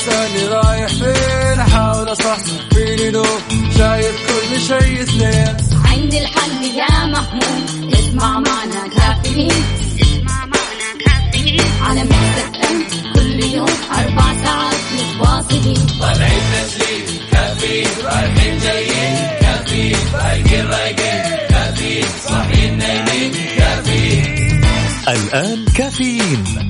تسألني رايح فين؟ أحاول أصحصح فيني لو شايف كل شيء اثنين. عندي الحل يا محمود اسمع معنا كافيين. اسمع معنا كافيين على مكتب كل يوم أربع ساعات متواصلين. طالعين تسليم كافيين رايحين جايين كافيين رايقين رايقين كافيين صاحيين نايمين كافيين الآن كافيين.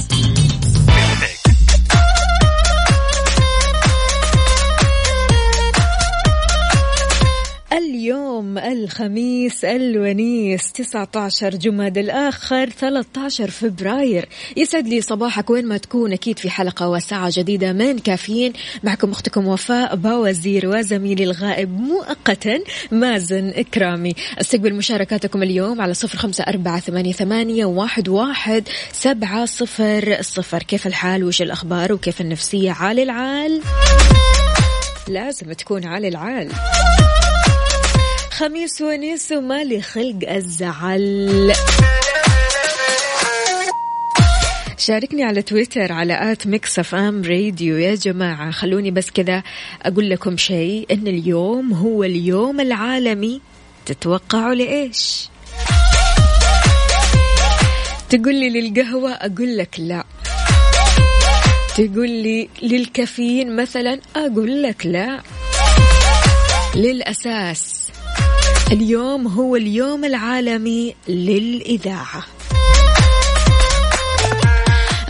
الخميس الونيس 19 جماد الآخر 13 فبراير. يسعد لي صباحك وين ما تكون أكيد في حلقة وساعة جديدة من كافيين. معكم أختكم وفاء باوزير وزميلي الغائب مؤقتا مازن إكرامي. استقبل مشاركاتكم اليوم على صفر خمسة أربعة ثمانية, ثمانية واحد, واحد سبعة صفر صفر. كيف الحال؟ وش الأخبار؟ وكيف النفسية؟ عالي العال. لازم تكون عالي العال. خميس ونيس وما لخلق الزعل. شاركني على تويتر على at Mix FM Radio. يا جماعة خلوني بس كذا أقول لكم شيء إن اليوم هو اليوم العالمي. تتوقعوا لإيش؟ تقول لي للقهوة أقول لك لا. تقول لي للكافيين مثلا أقول لك لا. للأساس. اليوم هو اليوم العالمي للإذاعة.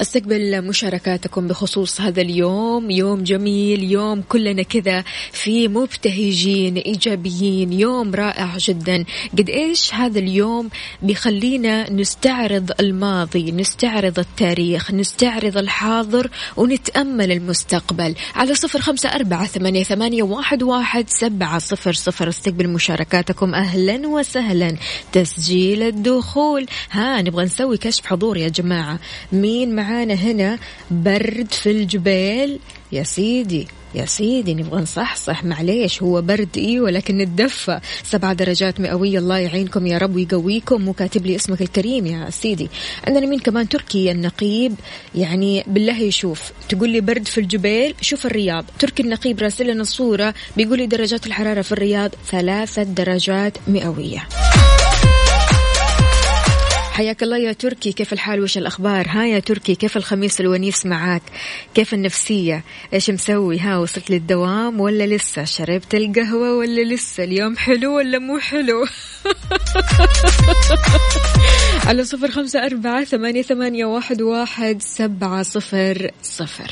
أستقبل مشاركاتكم بخصوص هذا اليوم. يوم جميل يوم كلنا كذا في مبتهجين إيجابيين يوم رائع جدا. قد إيش هذا اليوم بيخلينا نستعرض الماضي نستعرض التاريخ نستعرض الحاضر ونتأمل المستقبل. على صفر خمسة أربعة ثمانية, ثمانية واحد, واحد سبعة صفر صفر. أستقبل مشاركاتكم. أهلا وسهلا. تسجيل الدخول. ها نبغى نسوي كشف حضور يا جماعة. مين معنا؟ معانا هنا برد في الجبال. يا سيدي يا سيدي نبغى نصحصح. معليش هو برد إيه ولكن نتدفى سبع درجات مئوية. الله يعينكم يا رب ويقويكم. وكاتب لي اسمك الكريم يا سيدي. عندنا مين كمان تركي النقيب. يعني بالله يشوف. تقول لي برد في الجبال. شوف الرياض. تركي النقيب راسل لنا الصورة. بيقول لي درجات الحرارة في الرياض ثلاثة درجات مئوية. حياك الله يا تركي كيف الحال؟ وش الأخبار؟ ها يا تركي كيف الخميس الونيس معاك؟ كيف النفسية؟ إيش مسوي؟ ها وصلت للدوام ولا لسه؟ شربت القهوة ولا لسه؟ اليوم حلو ولا مو حلو؟ على صفر خمسة أربعة ثمانية, ثمانية واحد, واحد سبعة صفر صفر.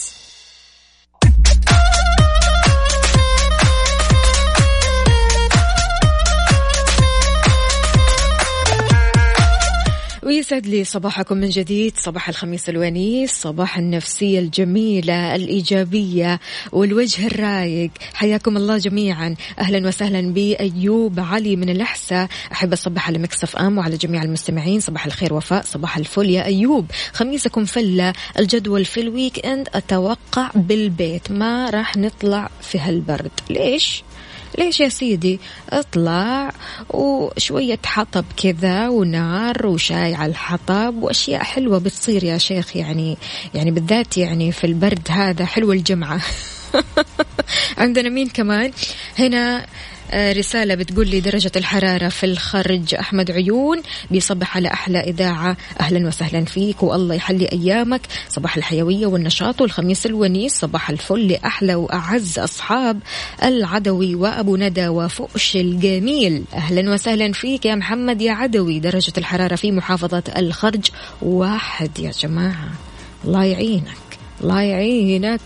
ويسعد لي صباحكم من جديد صباح الخميس الونيس صباح النفسية الجميلة الإيجابية والوجه الرايق. حياكم الله جميعا. أهلا وسهلا بأيوب علي من الأحساء. أحب أصبح على Mix FM وعلى جميع المستمعين. صباح الخير وفاء. صباح الفل يا أيوب. خميسكم فلة الجدول في ال weekend أتوقع بالبيت. ما راح نطلع في هالبرد. ليش؟ ليش يا سيدي؟ اطلع وشوية حطب كذا ونار وشاي على الحطب وأشياء حلوة بتصير يا شيخ يعني يعني بالذات يعني في البرد هذا حلوة الجمعة. عندنا مين كمان؟ هنا رسالة بتقول لي درجة الحرارة في الخرج أحمد عيون. بيصبح على أحلى إذاعة. أهلا وسهلا فيك والله يحلي أيامك. صباح الحيوية والنشاط والخميس الونيس. صباح الفل لأحلى وأعز أصحاب العدوي وأبو ندى وفؤش الجميل. أهلا وسهلا فيك يا محمد يا عدوي. درجة الحرارة في محافظة الخرج واحد يا جماعة. الله يعينك. الله يعينك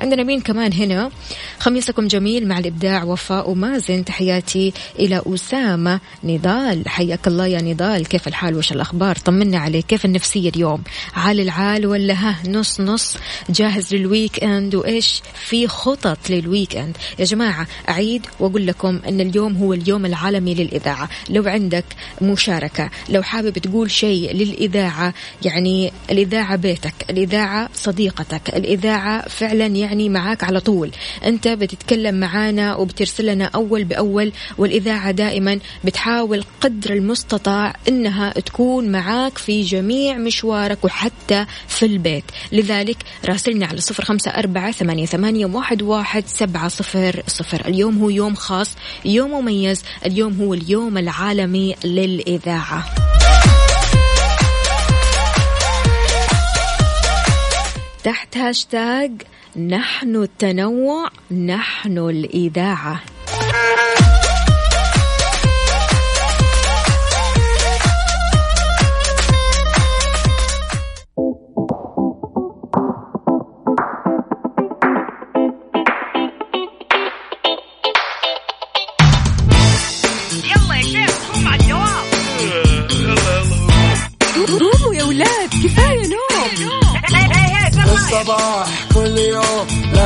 عندنا مين كمان هنا؟ خميسكم جميل مع الإبداع وفاء ومازن. تحياتي إلى أسامة نضال. حياك الله يا نضال. كيف الحال؟ وش الأخبار؟ طمنا عليك. كيف النفسية اليوم؟ عال العال ولا ها؟ نص نص. جاهز لل weekend وإيش؟ في خطط لل weekend يا جماعة أعيد وأقول لكم أن اليوم هو اليوم العالمي للإذاعة. لو عندك مشاركة لو حابب تقول شيء للإذاعة يعني الإذاعة بيتك الإذاعة صديقتك الإذاعة فعلا يعني معاك على طول. أنت بتتكلم معانا وبترسل لنا أول بأول والإذاعة دائما بتحاول قدر المستطاع أنها تكون معاك في جميع مشوارك وحتى في البيت. لذلك راسلنا على صفر خمسة أربعة ثمانية, ثمانية واحد, واحد سبعة صفر صفر. اليوم هو يوم خاص يوم مميز اليوم هو اليوم العالمي للإذاعة. تحت هاشتاج نحن التنوع نحن الإذاعة.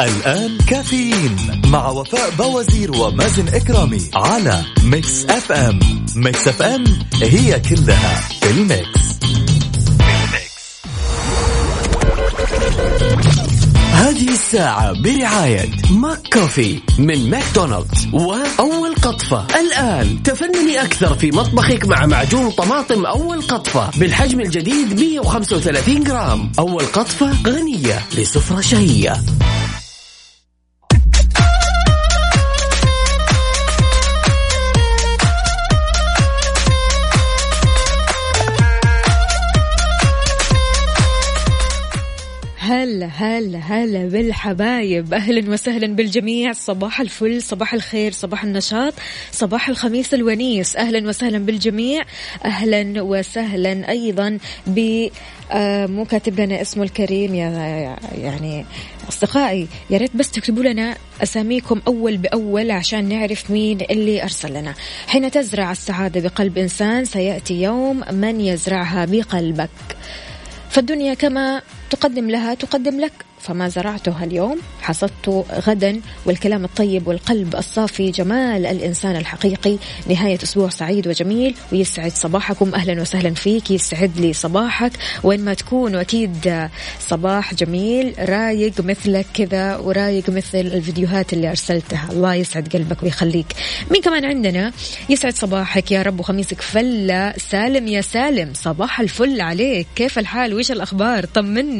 الآن كافيين مع وفاء بوازير ومازن إكرامي على Mix FM Mix FM هي كلها في ال mix. هذه الساعة برعاية ماك كوفي من ماكدونالدز وأول قطفة. الآن تفنني أكثر في مطبخك مع معجون طماطم أول قطفة بالحجم الجديد 135 جرام. أول قطفة غنية لسفرة شهية. هلا هلا بالحبايب. أهلا وسهلا بالجميع. صباح الفل صباح الخير صباح النشاط صباح الخميس الونيس. أهلا وسهلا بالجميع. أهلا وسهلا أيضا ب آه، مو كاتب لنا اسمه الكريم يا يعني أصدقائي. يا ريت بس تكتبوا لنا أساميكم أول بأول عشان نعرف مين اللي أرسل لنا. حين تزرع السعادة بقلب إنسان سيأتي يوم من يزرعها بقلبك. فالدنيا كما تقدم لها تقدم لك. فما زرعته اليوم حصدته غدا والكلام الطيب والقلب الصافي جمال الإنسان الحقيقي. نهاية أسبوع سعيد وجميل ويسعد صباحكم. أهلا وسهلا فيك يسعد لي صباحك. وين ما تكون وأكيد صباح جميل رايق مثلك كذا ورايق مثل الفيديوهات اللي أرسلتها. الله يسعد قلبك ويخليك. مين كمان عندنا؟ يسعد صباحك يا رب وخميسك. فلة سالم يا سالم صباح الفل عليك. كيف الحال؟ وإيش الأخبار؟ طمنا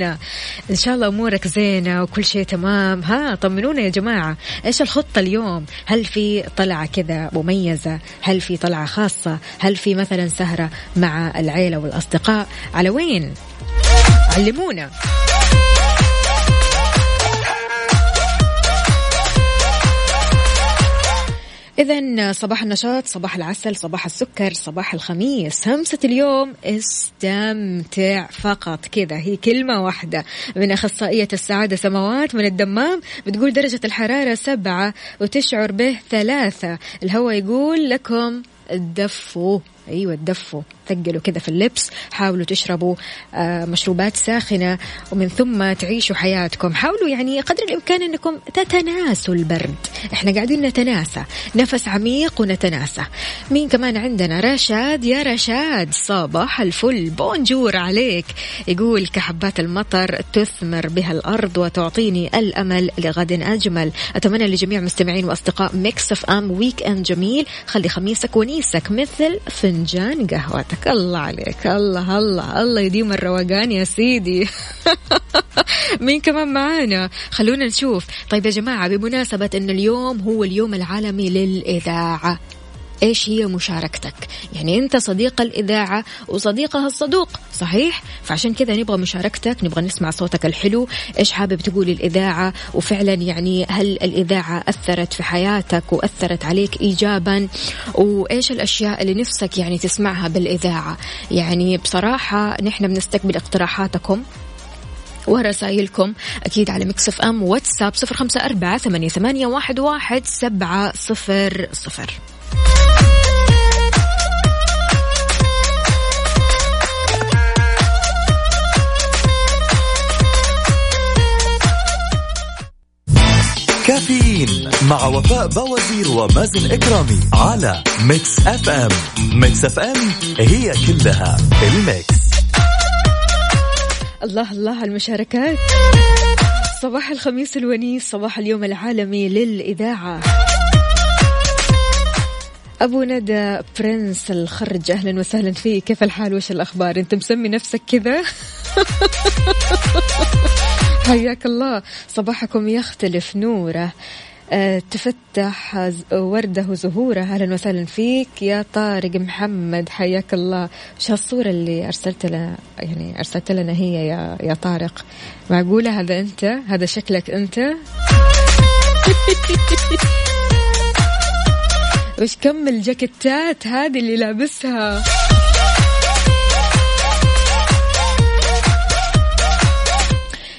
إن شاء الله أمورك زينة وكل شيء تمام. ها طمنونا يا جماعة. إيش الخطة اليوم؟ هل في طلعة كذا مميزة؟ هل في طلعة خاصة؟ هل في مثلا سهرة مع العيلة والأصدقاء؟ على وين؟ علمونا. إذا صباح النشاط صباح العسل صباح السكر صباح الخميس. همسة اليوم استمتع فقط. كذا هي كلمة واحدة. من أخصائية السعادة سماوات من الدمام بتقول درجة الحرارة سبعة وتشعر به ثلاثة. الهواء يقول لكم دفوا أيوه تدفوا ثقلوا كذا في اللبس حاولوا تشربوا آه مشروبات ساخنة ومن ثم تعيشوا حياتكم. حاولوا يعني قدر الإمكان أنكم تتناسوا البرد. إحنا قاعدين نتناسى. نفس عميق ونتناسى. مين كمان عندنا؟ رشاد. يا رشاد صباح الفل. بونجور عليك. يقول كحبات المطر تثمر بها الأرض وتعطيني الأمل لغد أجمل. أتمنى لجميع مستمعين وأصدقاء Mix FM weekend جميل. خلي خميسك ونيسك مثل فنجان قهوتك. الله عليك. الله الله الله يديم الروقان يا سيدي. مين كمان معانا؟ خلونا نشوف. طيب يا جماعة بمناسبة أن اليوم هو اليوم العالمي للإذاعة. إيش هي مشاركتك؟ يعني أنت صديق الإذاعة وصديقها الصدوق صحيح؟ فعشان كذا نبغى مشاركتك نبغى نسمع صوتك الحلو إيش حابب تقول الإذاعة؟ وفعلا يعني هل الإذاعة أثرت في حياتك وأثرت عليك إيجابا؟ وإيش الأشياء اللي نفسك يعني تسمعها بالإذاعة؟ يعني بصراحة نحن بنستقبل اقتراحاتكم ورسائلكم أكيد على مكسف أم واتساب صفر خمسة أربعة ثمانية, ثمانية واحد, واحد سبعة صفر صفر. كافيين مع وفاء بوازير ومازن إكرامي على Mix FM. Mix FM هي كلها ال mix. الله الله المشاركات. صباح الخميس الونيس صباح اليوم العالمي للإذاعة. أبو ندى برنس الخرج أهلا وسهلا فيك. كيف الحال؟ وش الأخبار؟ أنت مسمي نفسك كذا؟ حياك الله. صباحكم يختلف نوره. أه تفتح وردة وزهورة أهلا وسهلا فيك يا طارق محمد. حياك الله. وش هالصورة اللي أرسلت لنا يعني أرسلت لنا هي يا يا طارق؟ معقولة هذا أنت؟ هذا شكلك أنت؟ وش كم الجاكيتات هذه اللي لابسها؟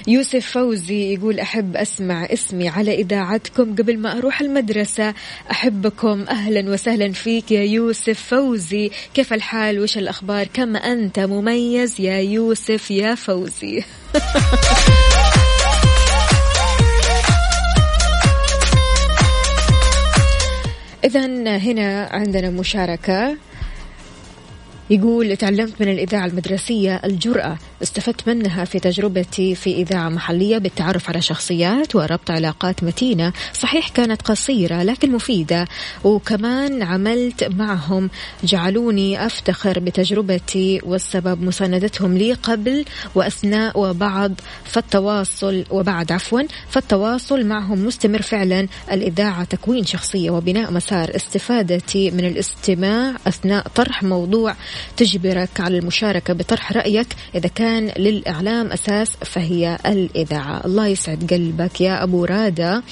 يوسف فوزي يقول أحب أسمع اسمي على إذاعتكم قبل ما أروح المدرسة. أحبكم. أهلا وسهلا فيك يا يوسف فوزي. كيف الحال؟ وش الأخبار؟ كم أنت مميز يا يوسف يا فوزي؟ إذا هنا عندنا مشاركة. يقول تعلمت من الإذاعة المدرسية الجرأة. استفدت منها في تجربتي في إذاعة محلية بالتعرف على شخصيات وربط علاقات متينة. صحيح كانت قصيرة لكن مفيدة. وكمان عملت معهم. جعلوني أفتخر بتجربتي والسبب مساندتهم لي قبل وأثناء وبعد فالتواصل وبعد عفوا فالتواصل معهم مستمر فعلا. الإذاعة تكوين شخصية وبناء مسار استفادتي من الاستماع أثناء طرح موضوع. تجبرك على المشاركة بطرح رأيك. إذا كان للإعلام أساس فهي الإذاعة. الله يسعد قلبك يا أبو رادة.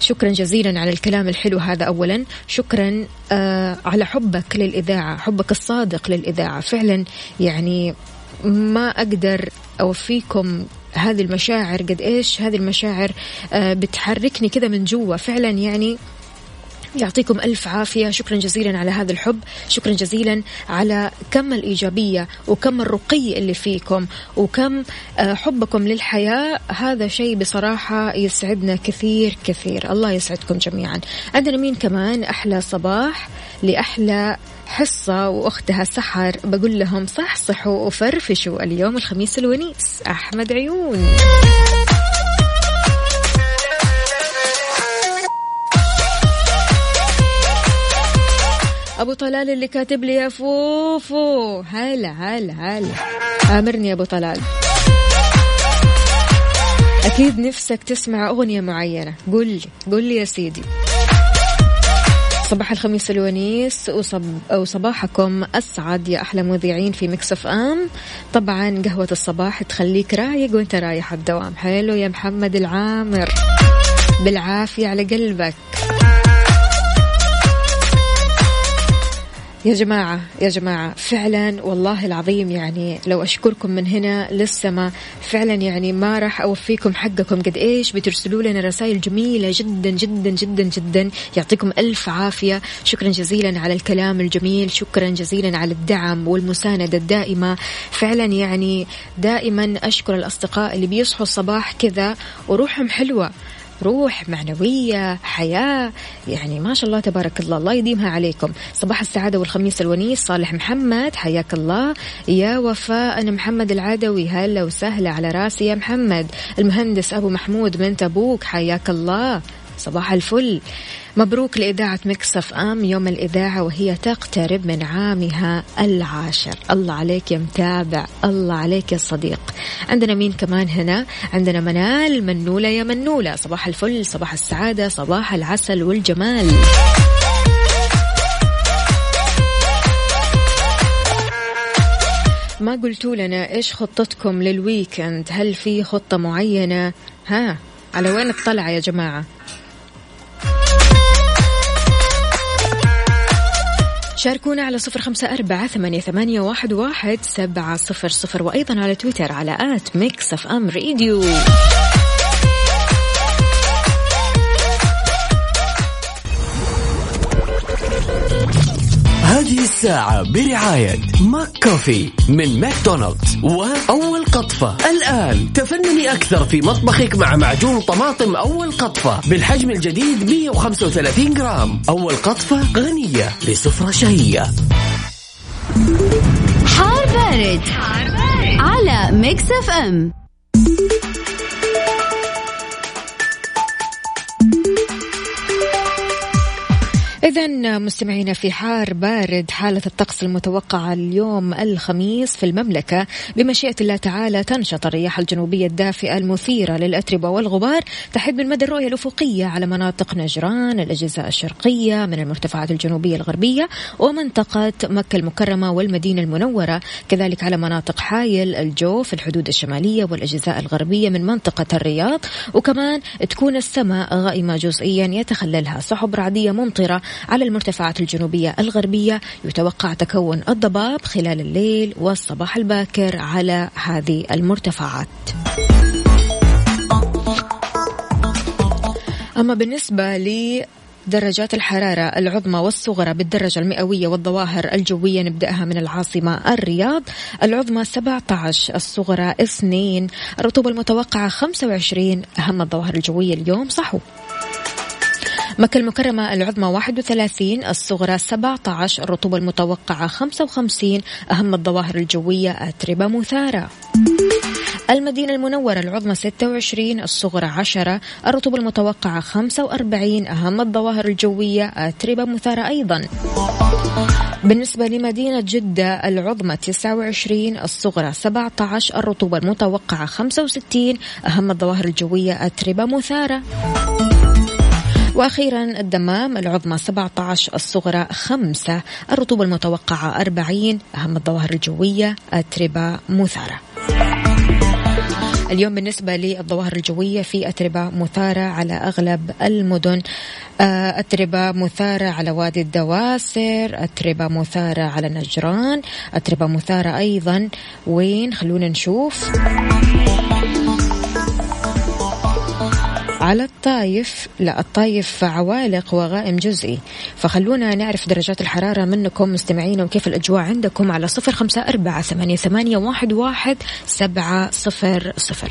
شكرا جزيلا على الكلام الحلو هذا اولا. شكرا آه على حبك للإذاعة حبك الصادق للإذاعة. فعلا يعني ما أقدر أوفيكم هذه المشاعر. قد إيش هذه المشاعر آه بتحركني كذا من جوا. فعلا يعني يعطيكم ألف عافية. شكرا جزيلا على هذا الحب. شكرا جزيلا على كم الإيجابية وكم الرقي اللي فيكم وكم آه، حبكم للحياة. هذا شيء بصراحة يسعدنا كثير كثير. الله يسعدكم جميعا. عندنا مين كمان؟ أحلى صباح لأحلى حصة وأختها سحر. بقول لهم صح صحوا وفرفشوا. اليوم الخميس الونيس. أحمد عيون. أبو طلال اللي كاتب لي يا فوفو. هلا هلا هلا. آمرني يا أبو طلال. أكيد نفسك تسمع أغنية معينة. قل لي قل لي يا سيدي. صباح الخميس الونيس وصب وصباحكم أسعد يا أحلى مذيعين في مكسف أم. طبعا قهوة الصباح تخليك رايق وأنت رايح الدوام. حلو يا محمد العامر. بالعافية على قلبك. يا جماعة يا جماعة فعلا والله العظيم يعني لو أشكركم من هنا للسما فعلا يعني ما راح أوفيكم حقكم. قد إيش بترسلوا لنا رسائل جميلة جدا جدا جدا جدا. يعطيكم ألف عافية. شكرا جزيلا على الكلام الجميل. شكرا جزيلا على الدعم والمساندة الدائمة. فعلا يعني دائما أشكر الأصدقاء اللي بيصحوا الصباح كذا وروحهم حلوة. روح معنوية حياة. يعني ما شاء الله تبارك الله الله يديمها عليكم. صباح السعادة والخميس الونيس صالح محمد حياك الله. يا وفاء أنا محمد العدوي هلا وسهلا على راسي يا محمد. المهندس أبو محمود من تبوك حياك الله. صباح الفل. مبروك لإذاعة مكسف أم يوم الإذاعة وهي تقترب من عامها العاشر. الله عليك يا متابع الله عليك يا صديق. عندنا مين كمان هنا؟ عندنا منال منولة يا منولة. صباح الفل صباح السعادة صباح العسل والجمال. ما قلتوا لنا إيش خطتكم لل weekend هل في خطة معينة؟ ها على وين الطلعة يا جماعة؟ شاركونا على صفر خمسة أربعة ثمانية, ثمانية واحد, واحد سبعة صفر صفر وأيضا على تويتر على at Mix FM Radio الساعة برعاية McCafé من ماكدونالدز. وأول قطفة. الآن تفنني أكثر في مطبخك مع معجون طماطم أول قطفة بالحجم الجديد 135 جرام. أول قطفة غنية لسفرة شهية. حار بارد, حار بارد. على Mix FM. إذا مستمعينا في حار بارد حالة الطقس المتوقعة اليوم الخميس في المملكة. بمشيئة الله تعالى تنشط الرياح الجنوبية الدافئة المثيرة للأتربة والغبار. تحد من مدى الرؤية الأفقية على مناطق نجران الأجزاء الشرقية من المرتفعات الجنوبية الغربية ومنطقة مكة المكرمة والمدينة المنورة. كذلك على مناطق حايل الجوف الحدود الشمالية والأجزاء الغربية من منطقة الرياض. وكمان تكون السماء غائمة جزئيا يتخللها. سحب رعدية ممطرة على المرتفعات الجنوبية الغربية يتوقع تكون الضباب خلال الليل والصباح الباكر على هذه المرتفعات. أما بالنسبة لي درجات الحرارة العظمى والصغرى بالدرجة المئوية والظواهر الجوية نبدأها من العاصمة الرياض. العظمى 17 الصغرى 2 الرطوبة المتوقعة 25 أهم الظواهر الجوية اليوم صحو. مكة المكرمة العظمى 31 الصغرى 17 الرطوبة المتوقعة 55 أهم الظواهر الجوية أتربة مثارة. المدينة المنورة العظمى 26 الصغرى 10 الرطوبة المتوقعة 45 أهم الظواهر الجوية أتربة مثارة أيضا. بالنسبة لمدينة جدة العظمى 29 الصغرى 17 الرطوبة المتوقعة 65 أهم الظواهر الجوية أتربة مثارة. وأخيرا الدمام العظمى 17 الصغرى 5 الرطوبة المتوقعة 40 أهم الظواهر الجوية أتربة مثارة اليوم بالنسبة للظواهر الجوية في أتربة مثارة على أغلب المدن. آه، أتربة مثارة على وادي الدواسر أتربة مثارة على نجران أتربة مثارة أيضا. وين؟ خلونا نشوف. على الطايف لا الطايف عوالق وغائم جزئي. فخلونا نعرف درجات الحرارة منكم مستمعين وكيف الأجواء عندكم على صفر خمسة أربعة ثمانية, واحد سبعة صفر صفر.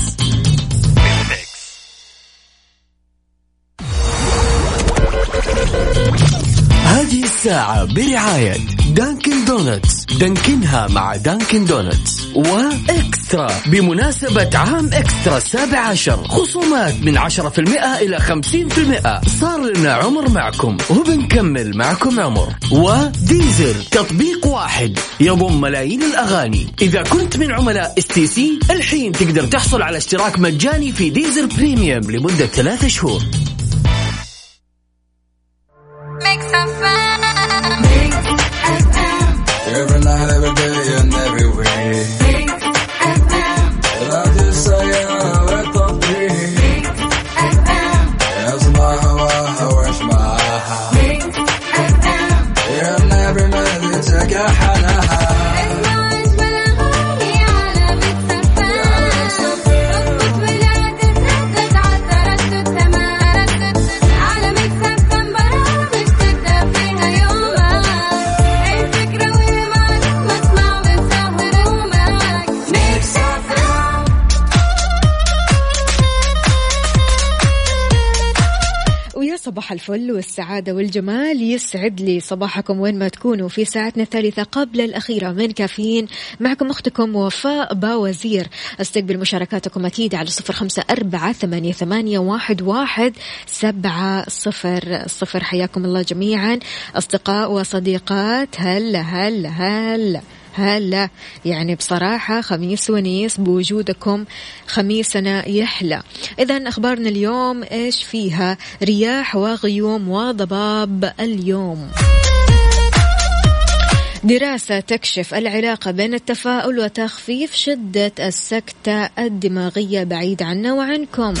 الساعة برعاية Dunkin' Donuts دانكنها مع Dunkin' Donuts و eXtra. بمناسبة عام eXtra السابع عشر. خصومات من عشرة في المئة إلى خمسين في المئة. صار لنا عمر معكم. وبنكمل معكم عمر. و Deezer. تطبيق واحد. يضم ملايين الأغاني. إذا كنت من عملاء STC الحين تقدر تحصل على اشتراك مجاني في ديزل بريميوم لمدة ثلاثة شهور. الفل والسعادة والجمال يسعد لي صباحكم وين ما تكونوا في ساعتنا الثالثة قبل الأخيرة. من كافيين معكم أختكم وفاء باوزير. أستقبل مشاركاتكم أكيد على صفر خمسة أربعة ثمانية, ثمانية واحد, واحد سبعة صفر صفر. حياكم الله جميعا. أصدقاء وصديقات هلا هلا هلا. هلا. يعني بصراحة خميس ونيس بوجودكم خميسنا يحلى. إذا أخبارنا اليوم إيش فيها؟ رياح وغيوم وضباب اليوم. دراسة تكشف العلاقة بين التفاؤل وتخفيف شدة السكتة الدماغية بعيد عنا وعنكم.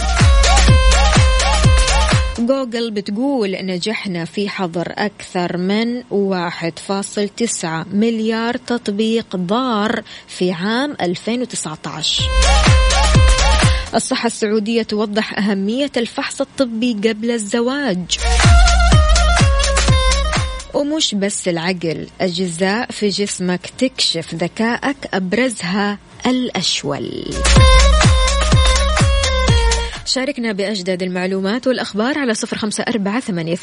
جوجل بتقول نجحنا في حظر أكثر من 1.9 مليار تطبيق ضار في عام 2019 الصحة السعودية توضح أهمية الفحص الطبي قبل الزواج. ومش بس العقل أجزاء في جسمك تكشف ذكائك أبرزها الأشول. شاركنا بأجدد المعلومات والأخبار على صفر خمسة أربعة ثمانية,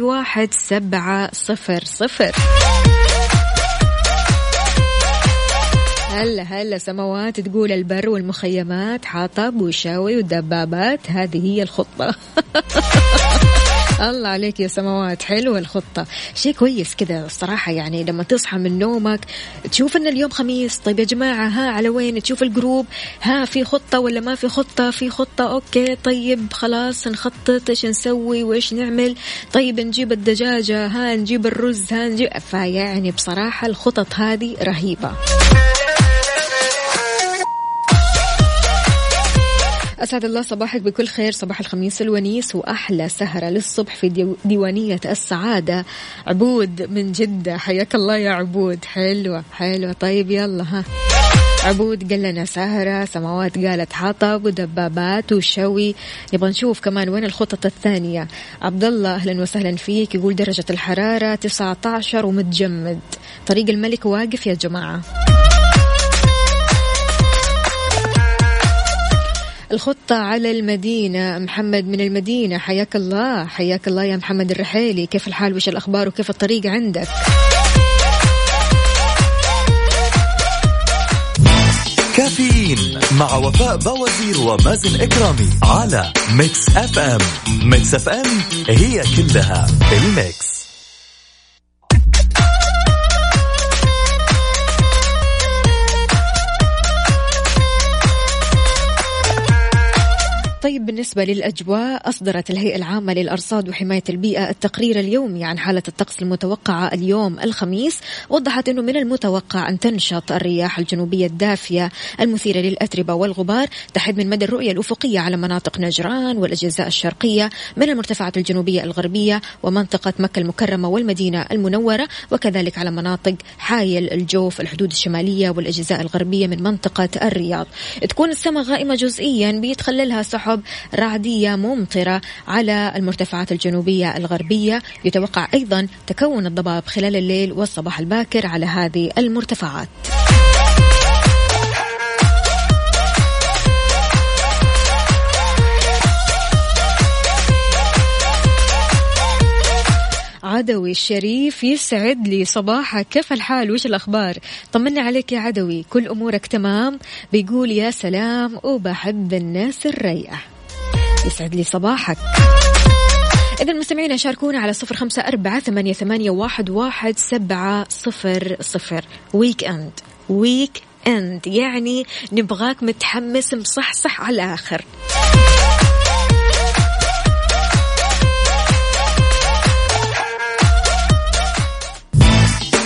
واحد, سبعة صفر صفر. هلا هلا سماوات تقول البر والمخيمات حطب وشاوي ودبابات هذه هي الخطة. الله عليك يا سماوات. حلوة الخطة. شيء كويس كذا الصراحة يعني لما تصحى من نومك تشوف إن اليوم خميس. طيب يا جماعة ها على وين؟ تشوف ال group. ها في خطة ولا ما في خطة؟ في خطة. okay طيب خلاص نخطط إيش نسوي وإيش نعمل. طيب نجيب الدجاجة ها نجيب الرز ها نجيب. فيعني بصراحة الخطط هذه رهيبة. أسعد الله صباحك بكل خير. صباح الخميس الونيس وأحلى سهرة للصبح في ديوانية السعادة. عبود من جدة. حياك الله يا عبود. حلوة حلوة. طيب يلا ها. عبود قال لنا سهرة سماوات قالت حطب ودبابات وشوي. نبغى نشوف كمان وين الخطط الثانية. عبد الله أهلا وسهلا فيك. يقول درجة الحرارة 19 ومتجمد. طريق الملك واقف يا جماعة. الخطة على المدينة. محمد من المدينة. حياك الله. حياك الله يا محمد الرحيلي. كيف الحال؟ وش الأخبار؟ وكيف الطريق عندك؟ كافيين مع وفاء بوازير ومازن إكرامي على Mix FM Mix FM هي كلها ال Mix. طيب بالنسبة للأجواء أصدرت الهيئة العامة للأرصاد وحماية البيئة التقرير اليومي عن حالة الطقس المتوقعة اليوم الخميس وضحت أنه من المتوقع أن تنشط الرياح الجنوبية الدافية المثيرة للأتربة والغبار تحد من مدى الرؤية الأفقية على مناطق نجران والأجزاء الشرقية من المرتفعات الجنوبية الغربية ومنطقة مكة المكرمة والمدينة المنورة وكذلك على مناطق حايل الجوف الحدود الشمالية والأجزاء الغربية من منطقة الرياض. تكون السماء غائمة جزئيا بيتخللها سحب سحب رعدية ممطرة على المرتفعات الجنوبية الغربية. يتوقع أيضا تكون الضباب خلال الليل والصباح الباكر على هذه المرتفعات. عدوي الشريف يسعد لي صباحك. كيف الحال؟ وش الأخبار؟ طمنا عليك يا عدوي. كل أمورك تمام؟ بيقول يا سلام وبحب الناس الريئة. يسعد لي صباحك. إذا مستمعينا شاركونا على صفر خمسة أربعة ثمانية, ثمانية واحد, واحد سبعة صفر صفر. ويك أند ويك أند يعني نبغاك متحمس مصحصح على الآخر.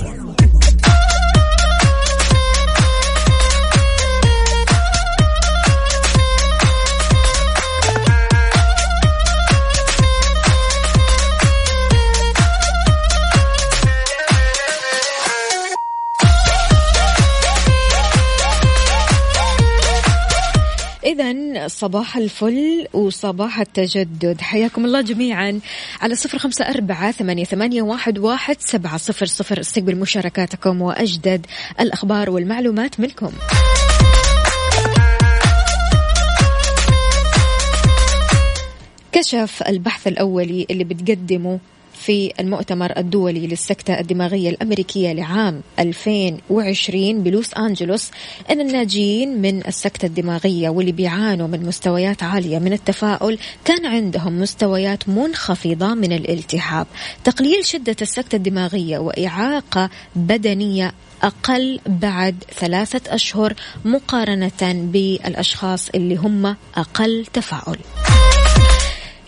Music. صباح الفل وصباح التجدد. حياكم الله جميعا على صفر خمسة أربعة ثمانية, ثمانية واحد, واحد سبعة صفر صفر. استقبل مشاركاتكم وأجدد الأخبار والمعلومات منكم. كشف البحث الأولي اللي بتقدمه في المؤتمر الدولي للسكتة الدماغية الأمريكية لعام 2020 بلوس أنجلوس أن الناجين من السكتة الدماغية واللي بيعانوا من مستويات عالية من التفاؤل كان عندهم مستويات منخفضة من الالتهاب. تقليل شدة السكتة الدماغية وإعاقة بدنية أقل بعد ثلاثة أشهر مقارنة بالأشخاص اللي هم أقل تفاؤل.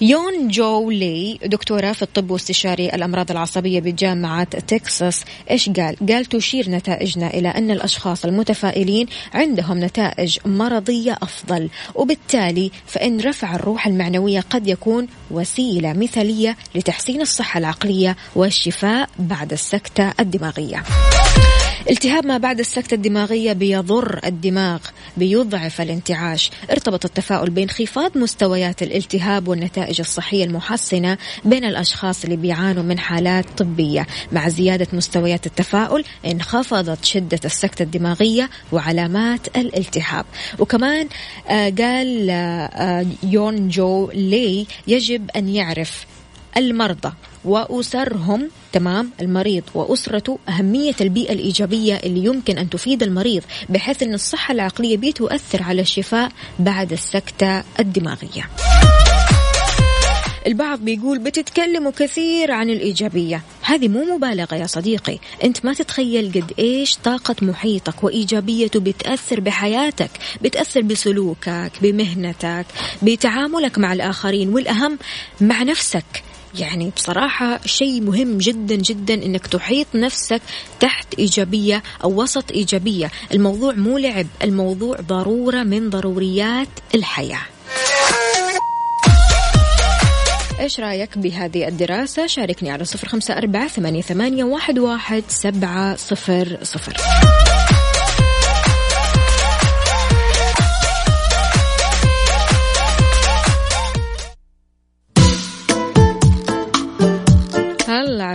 يون جو لي دكتورة في الطب واستشاري الأمراض العصبية بجامعة تكساس إيش قال؟ قال تشير نتائجنا إلى أن الأشخاص المتفائلين عندهم نتائج مرضية أفضل وبالتالي فإن رفع الروح المعنوية قد يكون وسيلة مثالية لتحسين الصحة العقلية والشفاء بعد السكتة الدماغية التهاب ما بعد السكتة الدماغية بيضر الدماغ بيضعف الانتعاش. ارتبط التفاؤل بانخفاض مستويات الالتهاب والنتائج الصحية المحسنة بين الأشخاص اللي بيعانوا من حالات طبية. مع زيادة مستويات التفاؤل انخفضت شدة السكتة الدماغية وعلامات الالتهاب. وكمان آه قال آه يون جو لي يجب أن يعرف المرضى. وأسرهم تمام المريض. وأسرته أهمية البيئة الإيجابية اللي يمكن أن تفيد المريض بحيث أن الصحة العقلية بتؤثر على الشفاء بعد السكتة الدماغية. البعض بيقول بتتكلموا كثير عن الإيجابية. هذه مو مبالغة يا صديقي. أنت ما تتخيل قد إيش طاقة محيطك وإيجابيته بتأثر بحياتك بتأثر بسلوكك بمهنتك بتعاملك مع الآخرين والأهم مع نفسك. يعني بصراحة شيء مهم جدا جدا إنك تحيط نفسك تحت إيجابية أو وسط إيجابية. الموضوع مو لعب الموضوع ضرورة من ضروريات الحياة. إيش رأيك بهذه الدراسة؟ شاركني على صفر خمسة أربعة ثمانية, واحد سبعة صفر صفر.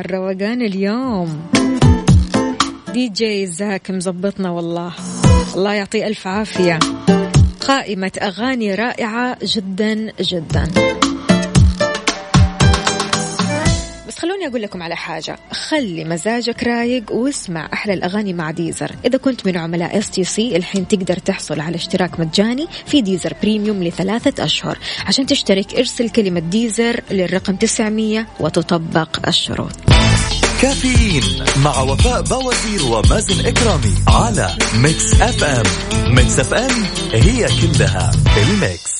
الروقان اليوم. DJ Zack مزبطنا والله. الله يعطيه ألف عافية. قائمة أغاني رائعة جدا جدا. خلوني أقول لكم على حاجة. خلي مزاجك رايق واسمع أحلى الأغاني مع Deezer. إذا كنت من عملاء STC الحين تقدر تحصل على اشتراك مجاني في Deezer Premium لثلاثة أشهر. عشان تشترك ارسل كلمة Deezer للرقم 900 وتطبق الشروط. كافيين مع وفاء بوازير ومازن إكرامي على Mix FM Mix FM هي كلها ال Mix.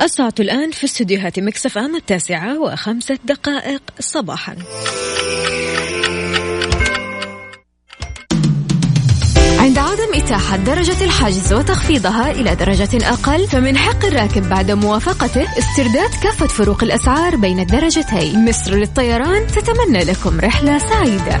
الساعة الآن في استديوهات Mix FM التاسعة وخمسة دقائق صباحا. عند عدم إتاحة درجة الحجز وتخفيضها إلى درجة أقل فمن حق الراكب بعد موافقته استرداد كافة فروق الأسعار بين الدرجتين. مصر للطيران تتمنى لكم رحلة سعيدة.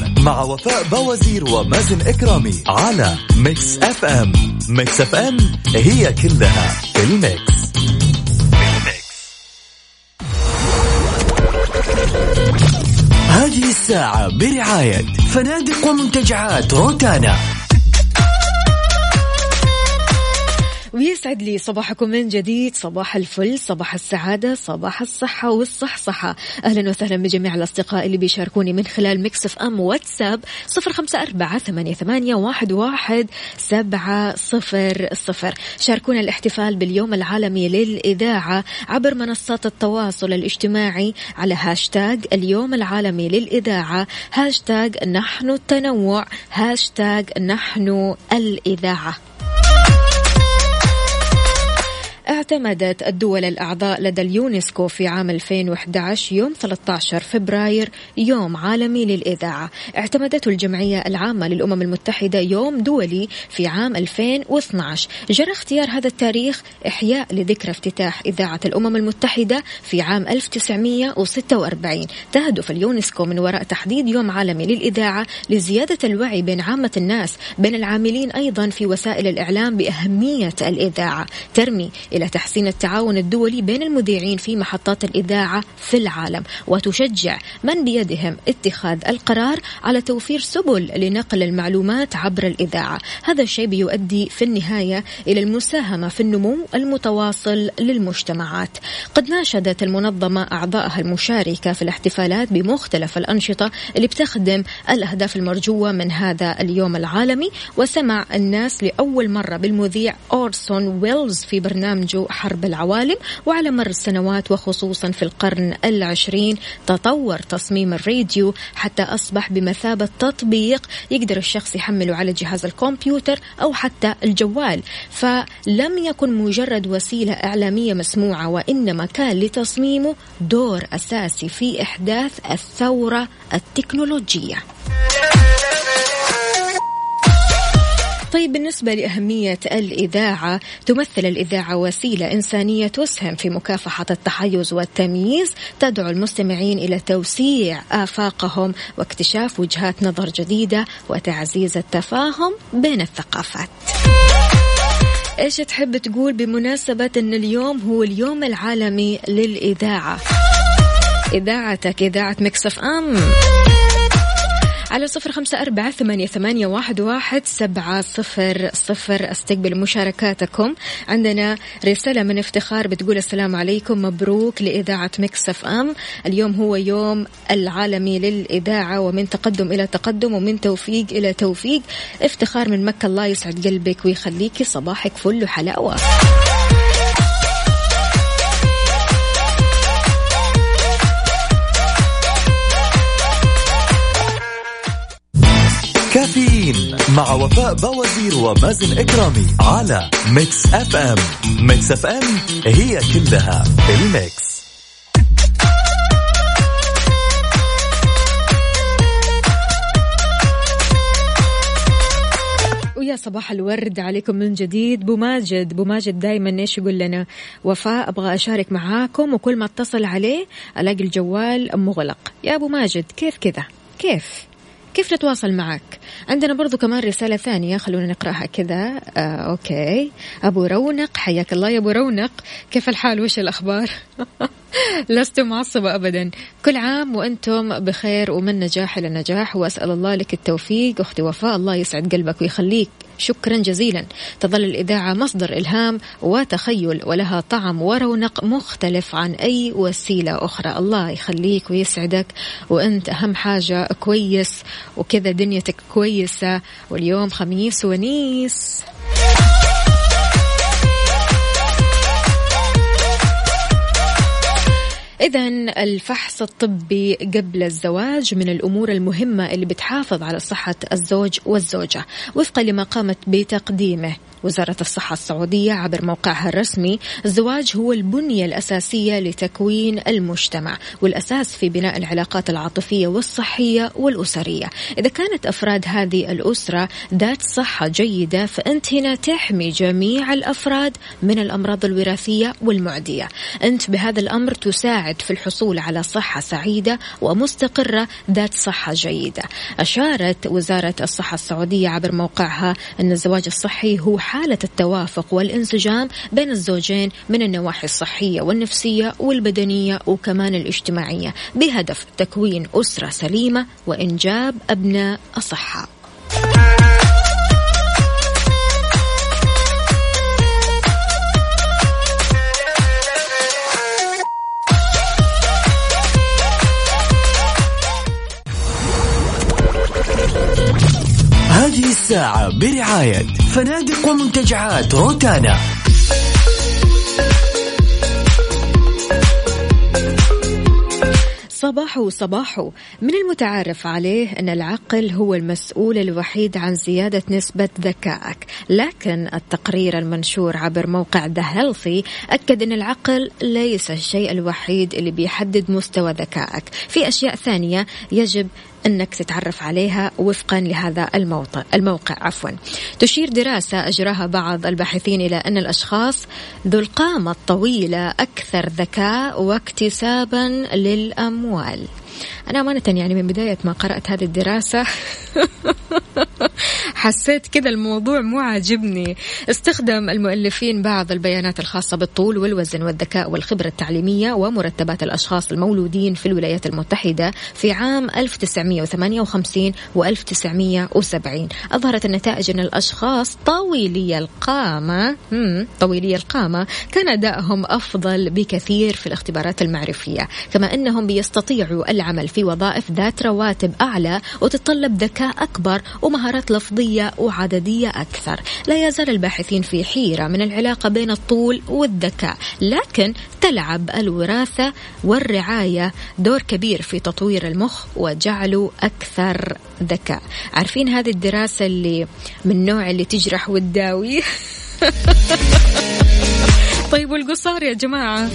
مع وفاء بوازير ومازن إكرامي على Mix FM Mix FM هي كلها في ال Mix. هذه الساعة برعاية فنادق ومنتجعات روتانا. ويسعد لي صباحكم من جديد صباح الفل صباح السعادة صباح الصحة والصحصحة. أهلا وسهلا بجميع الأصدقاء اللي بيشاركوني من خلال Mix FM واتساب صفر خمسة أربعة ثمانية, ثمانية واحد, واحد سبعة صفر صفر. شاركونا الاحتفال باليوم العالمي للإذاعة عبر منصات التواصل الاجتماعي على هاشتاج اليوم العالمي للإذاعة هاشتاج نحن التنوع هاشتاج نحن الإذاعة. اعتمدت الدول الأعضاء لدى اليونسكو في عام 2011 يوم 13 فبراير يوم عالمي للإذاعة. اعتمدته الجمعية العامة للأمم المتحدة يوم دولي في عام 2012 جرى اختيار هذا التاريخ إحياء لذكرى افتتاح إذاعة الأمم المتحدة في عام 1946 تهدف اليونسكو من وراء تحديد يوم عالمي للإذاعة لزيادة الوعي بين عامة الناس بين العاملين أيضا في وسائل الإعلام بأهمية الإذاعة. ترمي إلى تحسين التعاون الدولي بين المذيعين في محطات الإذاعة في العالم وتشجع من بيدهم اتخاذ القرار على توفير سبل لنقل المعلومات عبر الإذاعة. هذا الشيء بيؤدي في النهاية إلى المساهمة في النمو المتواصل للمجتمعات. قد ناشدت المنظمة أعضائها المشاركة في الاحتفالات بمختلف الأنشطة اللي بتخدم الأهداف المرجوة من هذا اليوم العالمي وسمع الناس لأول مرة بالمذيع أورسون ويلز في برنامج برنامجه حرب العوالم وعلى مر السنوات وخصوصا في القرن العشرين تطور تصميم الراديو حتى أصبح بمثابة تطبيق يقدر الشخص يحمله على جهاز الكمبيوتر أو حتى الجوال. فلم يكن مجرد وسيلة إعلامية مسموعة وإنما كان لتصميمه دور أساسي في إحداث الثورة التكنولوجية. طيب بالنسبة لأهمية الإذاعة تمثل الإذاعة وسيلة إنسانية تسهم في مكافحة التحيز والتمييز تدعو المستمعين إلى توسيع آفاقهم واكتشاف وجهات نظر جديدة وتعزيز التفاهم بين الثقافات. إيش تحب تقول بمناسبة إن اليوم هو اليوم العالمي للإذاعة؟ إذاعتك إذاعة Mix FM. على صفر خمسة أربعة ثمانية, ثمانية واحد, واحد سبعة صفر صفر. استقبل مشاركاتكم. عندنا رسالة من افتخار بتقول السلام عليكم. مبروك لإذاعة Mix FM. اليوم هو يوم العالمي للإذاعة ومن تقدم إلى تقدم ومن توفيق إلى توفيق. افتخار من مكة الله يسعد قلبك ويخليكي صباحك فل وحلاوة. كافيين مع وفاء بوازير ومازن إكرامي على Mix FM. Mix FM هي كلها ال mix. ويا صباح الورد عليكم من جديد. بو ماجد. بو ماجد دايما إيش يقول لنا؟ وفاء أبغى أشارك معاكم وكل ما اتصل عليه ألاقي الجوال مغلق. يا أبو ماجد كيف كذا؟ كيف؟ كيف نتواصل معك؟ عندنا برضو كمان رسالة ثانية خلونا نقرأها كذا. آه أوكي. أبو رونق حياك الله يا أبو رونق. كيف الحال؟ وش الأخبار؟ لست معصبة أبدا. كل عام وأنتم بخير ومن نجاح إلى نجاح وأسأل الله لك التوفيق. أختي وفاء الله يسعد قلبك ويخليك. شكرا جزيلا. تظل الإذاعة مصدر إلهام وتخيل ولها طعم ورونق مختلف عن أي وسيلة أخرى. الله يخليك ويسعدك وأنت أهم حاجة كويس وكذا دنيتك كويسة واليوم خميس ونيس. إذا الفحص الطبي قبل الزواج من الأمور المهمة اللي بتحافظ على صحة الزوج والزوجة وفقا لما قامت بتقديمه. وزارة الصحة السعودية عبر موقعها الرسمي الزواج هو البنية الأساسية لتكوين المجتمع والأساس في بناء العلاقات العاطفية والصحية والأسرية. إذا كانت أفراد هذه الأسرة ذات صحة جيدة فأنت هنا تحمي جميع الأفراد من الأمراض الوراثية والمعدية. أنت بهذا الأمر تساعد في الحصول على صحة سعيدة ومستقرة ذات صحة جيدة. أشارت وزارة الصحة السعودية عبر موقعها أن الزواج الصحي هو حالة التوافق والانسجام بين الزوجين من النواحي الصحية والنفسية والبدنية وكمان الاجتماعية بهدف تكوين أسرة سليمة وإنجاب أبناء أصحاء. الساعة برعاية فنادق ومنتجعات روتانا. صباحو صباحو من المتعارف عليه أن العقل هو المسؤول الوحيد عن زيادة نسبة ذكائك. لكن التقرير المنشور عبر موقع The Healthy أكد أن العقل ليس الشيء الوحيد اللي بيحدد مستوى ذكائك. في أشياء ثانية يجب أنك تتعرف عليها وفقا لهذا الموقع الموقع عفوا. تشير دراسة أجراها بعض الباحثين إلى أن الأشخاص ذو القامة الطويلة أكثر ذكاء واكتسابا للأموال. أنا أمانة يعني من بداية ما قرأت هذه الدراسة. حسيت كذا الموضوع مو عاجبني. استخدم المؤلفين بعض البيانات الخاصة بالطول والوزن والذكاء والخبرة التعليمية ومرتبات الأشخاص المولودين في الولايات المتحدة في عام 1958 و 1970 أظهرت النتائج أن الأشخاص طويلي القامة طويلي القامة كان أدائهم أفضل بكثير في الاختبارات المعرفية. كما أنهم بيستطيعوا العمل في وظائف ذات رواتب أعلى وتتطلب ذكاء أكبر ومهارات لفظية وعددية أكثر. لا يزال الباحثين في حيرة من العلاقة بين الطول والذكاء لكن تلعب الوراثة والرعاية دور كبير في تطوير المخ وجعله أكثر ذكاء. عارفين هذه الدراسة اللي من النوع اللي تجرح وتداوي طيب والقصار يا جماعة؟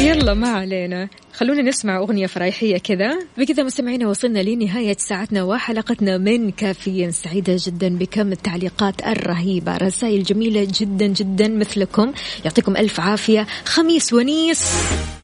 يلا ما علينا. خلونا نسمع أغنية فرايحية كذا. بكذا مستمعينا وصلنا لنهاية ساعتنا وحلقتنا من كافيين. سعيدة جدا بكم. التعليقات الرهيبة. رسائل جميلة جدا جدا مثلكم. يعطيكم ألف عافية. خميس ونيس.